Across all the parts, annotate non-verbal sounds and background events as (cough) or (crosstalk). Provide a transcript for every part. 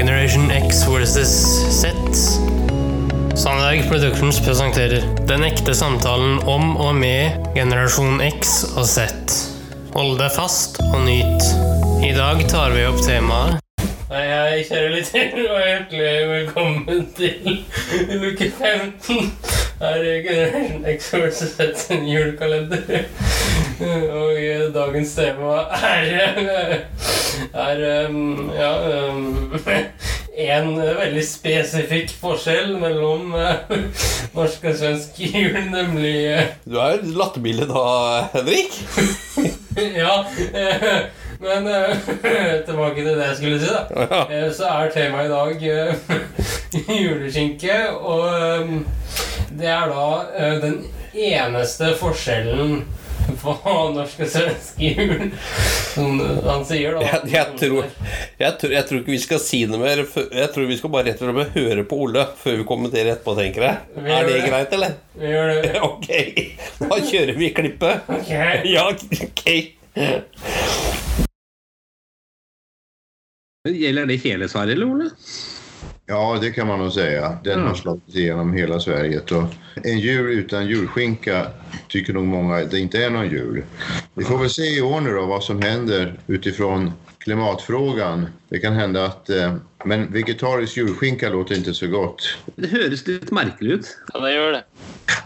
Generation X versus Z. Sandberg Productions presenterer Den ekte samtalen om og med generasjon X og Z. Hold deg fast og nyt. I dag tar vi opp temaet Hei, hei, kjære lytter, og hjertelig velkommen til (laughs) luke 15. Er Generation X versus Z sin julekalender. Og dagens tema er er um, ja um, en veldig spesifikk forskjell mellom uh, norsk og svensk jul, nemlig uh, Du er latterbillig da, Henrik. (laughs) Ja. Uh, men tilbake til det jeg skulle si, da. så er temaet i dag (laughs) juleskinke, og um, det er da den eneste forskjellen på (laughs) norsk og svensk jul, som han sier, da. Jeg, jeg, tror, jeg, tror, jeg, tror, ikke vi skal si noe mer. Jeg tror vi skal bare rett og slett høre på Ole før vi kommenterer etterpå, tenker jeg. Er det, det greit, eller? Vi gjør det. (laughs) Ok. Da kjører vi klippet. Ok. (laughs) Ja, ok. Gjelder det hele Sverige, eller Ole? Ja, det kan man nog säga. Den Mm. har slagit igenom hela Sverige. Och en jul utan julskinka tycker nog många det inte är någon jul. Vi får väl se i år nu då vad som händer utifrån klimatfrågan. Det kan hända att... Eh, men vegetarisk julskinka låter inte så gott. Det høres litt merkelig ut. Ja, det gjør det.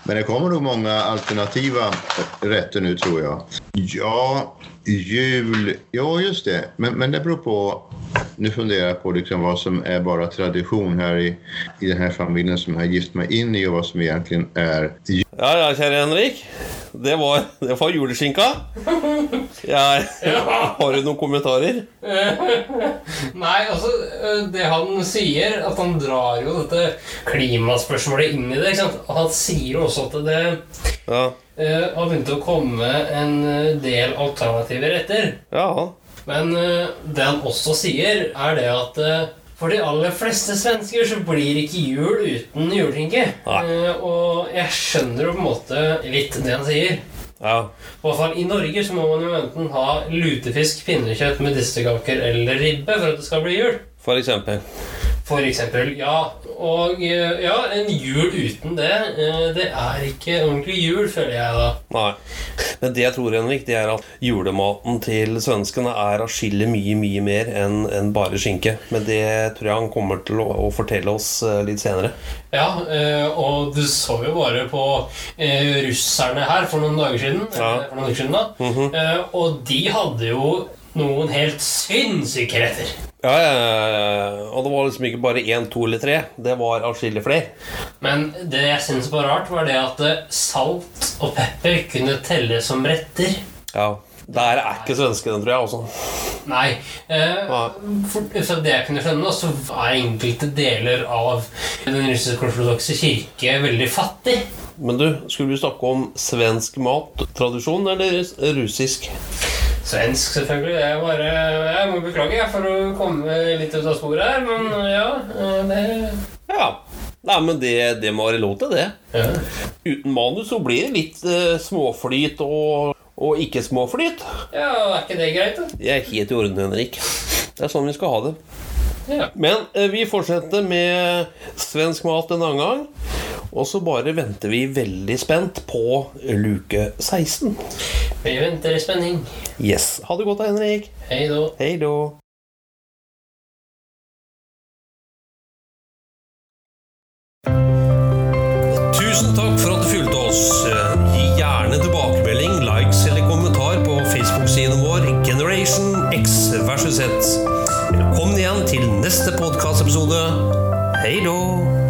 Men det kommer nog många alternativa rätter nu tror jag. Ja, jul... Ja, just det. Men, men det beror på... Nu funderar jag på liksom vad som är bara tradition här i, i den här familjen som jag har gift meg inn i og hva som egentligen er jul. Ja, ja, kjære Henrik. Det var, det var juleskinka. Jeg, har du noen kommentarer? (laughs) Nei, altså Det han sier, at han drar jo dette klimaspørsmålet inn i det. ikke sant? Han sier jo også at det Ja. Uh, har begynt å komme en eh, del alternative retter. ja. Men uh, det han også sier, er det at uh, for de aller fleste svensker så blir ikke jul uten. Eh, og jeg skjønner jo på en måte litt det han sier. ja. I hvert fall I Norge så må man jo enten ha lutefisk, pinnekjøtt, medisterkaker eller ribbe for at det skal bli jul. For eksempel. For eksempel, ja. Og eh, ja, en jul uten det, eh, det er ikke ordentlig jul, føler jeg da. Nei. Men det jeg tror, Henrik, det er at julematen til svenskene er atskillig mye, mye mer enn en bare skinke. Men det tror jeg han kommer til å, å fortelle oss eh, litt senere. Ja, og du så jo bare på russerne her for noen dager siden. Ja. For noen dager siden da. Eh, Og de hadde jo noen helt sinnssyke retter. Ja, ja, ja, det var liksom ikke bare én, to eller tre. Det var atskillig flere. Men det jeg syns var rart, var det at eh, salt og pepper kunne telles som retter. Ja. Der er ikke svenskene, tror jeg. også. Nei. Eh, Nei. for, det jeg kunne skjønne, så er enkelte deler av den russisk-ortodokse kirke veldig fattig. Men du, skulle vi snakke om svensk mattradisjon eller russisk? Svensk, selvfølgelig. Jeg, bare, jeg må beklage for å komme litt ut av sporet her, men ja eh, det Ja. Nei, men det, det må være lov til det. ja. Uten manus så blir det litt eh, småflyt og, og ikke småflyt. ja, er ikke det greit, da? Det er helt i orden, Henrik. Det er sånn vi skal ha det. Ja. Men eh, vi fortsetter med svensk mat en annen gang. Og så bare venter vi veldig spent på luke 16. Vi venter i spenning. Yes. Ha det godt da, Henrik. Hei da. Hei då. Tusen takk for at du fulgte oss. Gi gjerne tilbakemelding, likes eller kommentar på Facebook-siden vår Generation X versus Z. Velkommen igjen til neste podkastepisode. Hei då.